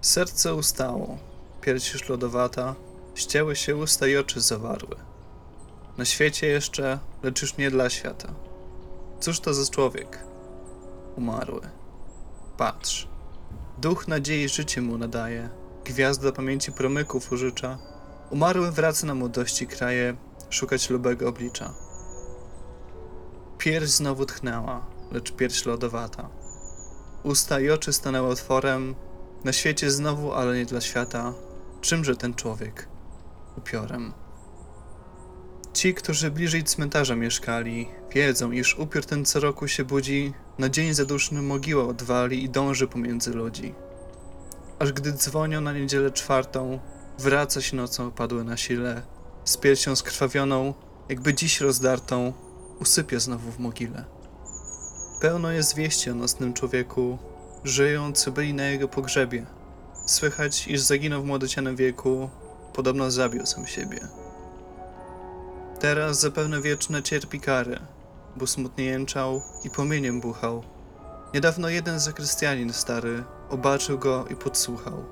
Serce ustało, pierś już lodowata, ścięły się usta i oczy zawarły. Na świecie jeszcze, lecz już nie dla świata. Cóż to za człowiek? Umarły. Patrz. Duch nadziei życie mu nadaje, gwiazda pamięci promyków użycza. Umarły wraca na młodości kraje, szukać lubego oblicza. Pierś znowu tchnęła, lecz pierś lodowata. Usta i oczy stanęły otworem, na świecie znowu, ale nie dla świata. Czymże ten człowiek? Upiorem. Ci, którzy bliżej cmentarza mieszkali, wiedzą, iż upiór ten co roku się budzi, na dzień zaduszny mogiła odwali i dąży pomiędzy ludzi. Aż gdy dzwonią na niedzielę czwartą, wraca się nocą opadły na sile, z piersią skrwawioną, jakby dziś rozdartą, usypia znowu w mogile. Pełno jest wieści o nocnym człowieku, żyją, co byli na jego pogrzebie. Słychać, iż zaginął w młodocianym wieku, podobno zabił sam siebie. Teraz zapewne wieczne cierpi kary, bo smutnie jęczał i płomieniem buchał. Niedawno jeden zakrystianin stary obaczył go i podsłuchał.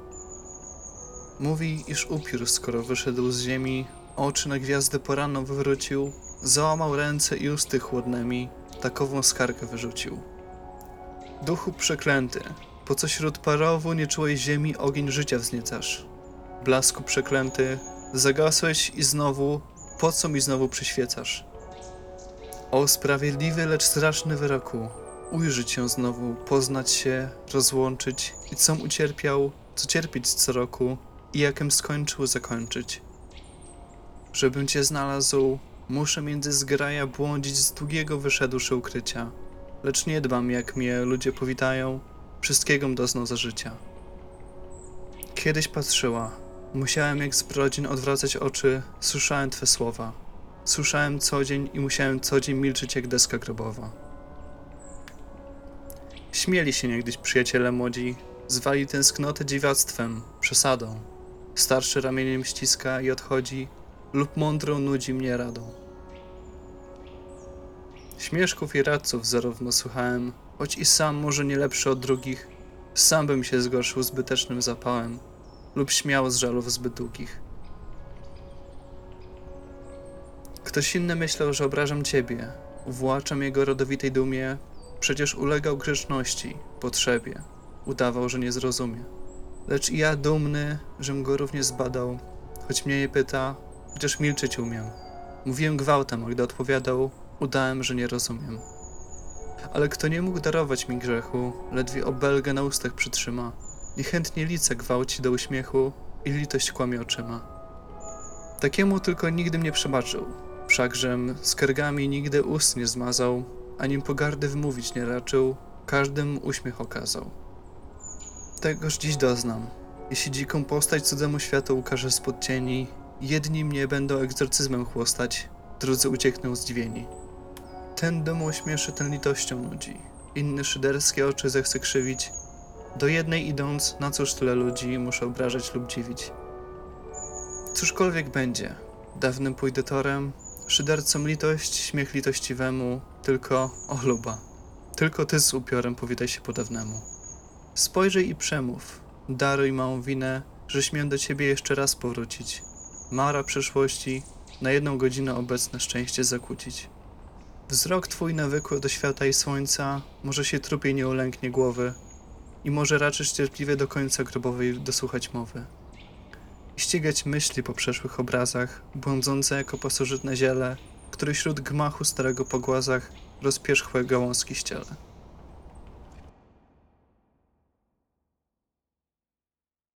Mówi, iż upiór, skoro wyszedł z ziemi, oczy na gwiazdę poranną wywrócił, załamał ręce i usty chłodnymi, takową skargę wyrzucił. Duchu przeklęty, po co śród parowu nieczułej ziemi ogień życia wzniecasz? Blasku przeklęty, zagasłeś i znowu, po co mi znowu przyświecasz? O sprawiedliwy, lecz straszny wyroku, ujrzeć się znowu, poznać się, rozłączyć i com ucierpiał, co cierpieć co roku i jakem skończył zakończyć. Żebym cię znalazł, muszę między zgraja błądzić z długiego wyszedłszy ukrycia lecz nie dbam, jak mnie ludzie powitają, wszystkiegom doznał za życia. Kiedyś patrzyła, musiałem jak z brodzin odwracać oczy, słyszałem Twe słowa. Słyszałem co dzień i musiałem co dzień milczeć jak deska grobowa. Śmieli się niegdyś przyjaciele młodzi, zwali tęsknotę dziwiactwem, przesadą. Starszy ramieniem ściska i odchodzi, lub mądrą nudzi mnie radą. Śmieszków i radców zarówno słuchałem, choć i sam może nie lepszy od drugich, sam bym się zgorszył zbytecznym zapałem lub śmiał z żalów zbyt długich. Ktoś inny myślał, że obrażam ciebie, uwłaczam jego rodowitej dumie, przecież ulegał grzeczności, potrzebie, udawał, że nie zrozumie. Lecz i ja dumny, żem go również zbadał, choć mnie je pyta, chociaż milczeć umiem. Mówiłem gwałtem, a gdy odpowiadał, Udałem, że nie rozumiem. Ale kto nie mógł darować mi grzechu, ledwie obelgę na ustach przytrzyma. Niechętnie lice gwałci do uśmiechu i litość kłamie oczyma. Takiemu tylko nigdy mnie przebaczył, wszakżem skargami nigdy ust nie zmazał, anim pogardy wmówić nie raczył, każdym uśmiech okazał. Tegoż dziś doznam, jeśli dziką postać cudzemu światu ukaże spod cieni, jedni mnie będą egzorcyzmem chłostać, drudzy uciekną zdziwieni. Ten dom uśmieszy, ten litością nudzi. Inny szyderskie oczy zechce krzywić. Do jednej idąc, na cóż tyle ludzi muszę obrażać lub dziwić. Cóżkolwiek będzie, dawnym pójdę torem, szydercom litość, śmiech litościwemu, tylko, o luba, tylko ty z upiorem powitaj się po dawnemu. Spojrzyj i przemów, daruj małą winę, że śmiem do ciebie jeszcze raz powrócić. Mara przyszłości, na jedną godzinę obecne szczęście zakłócić. Wzrok twój nawykły do świata i słońca, może się trupie nie ulęknie głowy i może raczysz cierpliwie do końca grobowej dosłuchać mowy. I ścigać myśli po przeszłych obrazach, błądzące jako pasożytne ziele, które wśród gmachu starego po głazach rozpierzchłe gałązki ściele.